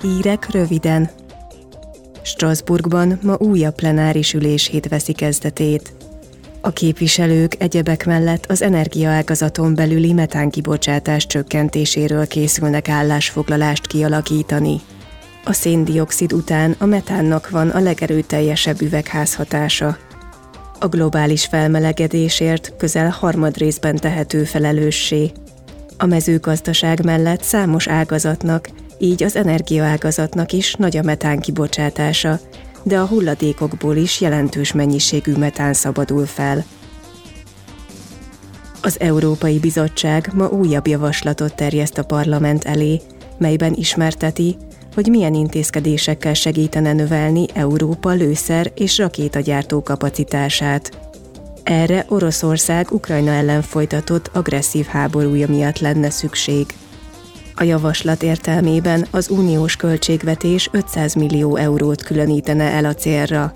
Hírek röviden. Strasbourgban ma újabb plenáris üléshét veszi kezdetét. A képviselők egyebek mellett az energiaágazaton belüli metánkibocsátás csökkentéséről készülnek állásfoglalást kialakítani. A széndiokszid után a metánnak van a legerőteljesebb üvegházhatása. A globális felmelegedésért közel harmad részben tehető felelőssé. A mezőgazdaság mellett számos ágazatnak, így az energiaágazatnak is nagy a metán kibocsátása, de a hulladékokból is jelentős mennyiségű metán szabadul fel. Az Európai Bizottság ma újabb javaslatot terjeszt a parlament elé, melyben ismerteti, hogy milyen intézkedésekkel segítene növelni Európa lőszer és rakétagyártó kapacitását. Erre Oroszország Ukrajna ellen folytatott agresszív háborúja miatt lenne szükség. A javaslat értelmében az uniós költségvetés 500 millió eurót különítene el a célra.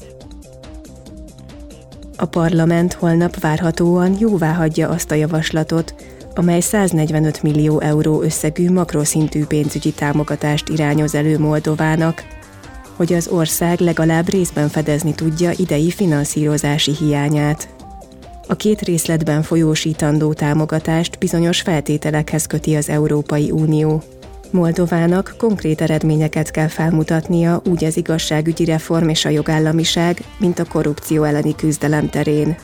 A parlament holnap várhatóan jóvá hagyja azt a javaslatot, amely 145 millió euró összegű makroszintű pénzügyi támogatást irányoz elő Moldovának, hogy az ország legalább részben fedezni tudja idei finanszírozási hiányát. A két részletben folyósítandó támogatást bizonyos feltételekhez köti az Európai Unió. Moldovának konkrét eredményeket kell felmutatnia úgy az igazságügyi reform és a jogállamiság, mint a korrupció elleni küzdelem terén.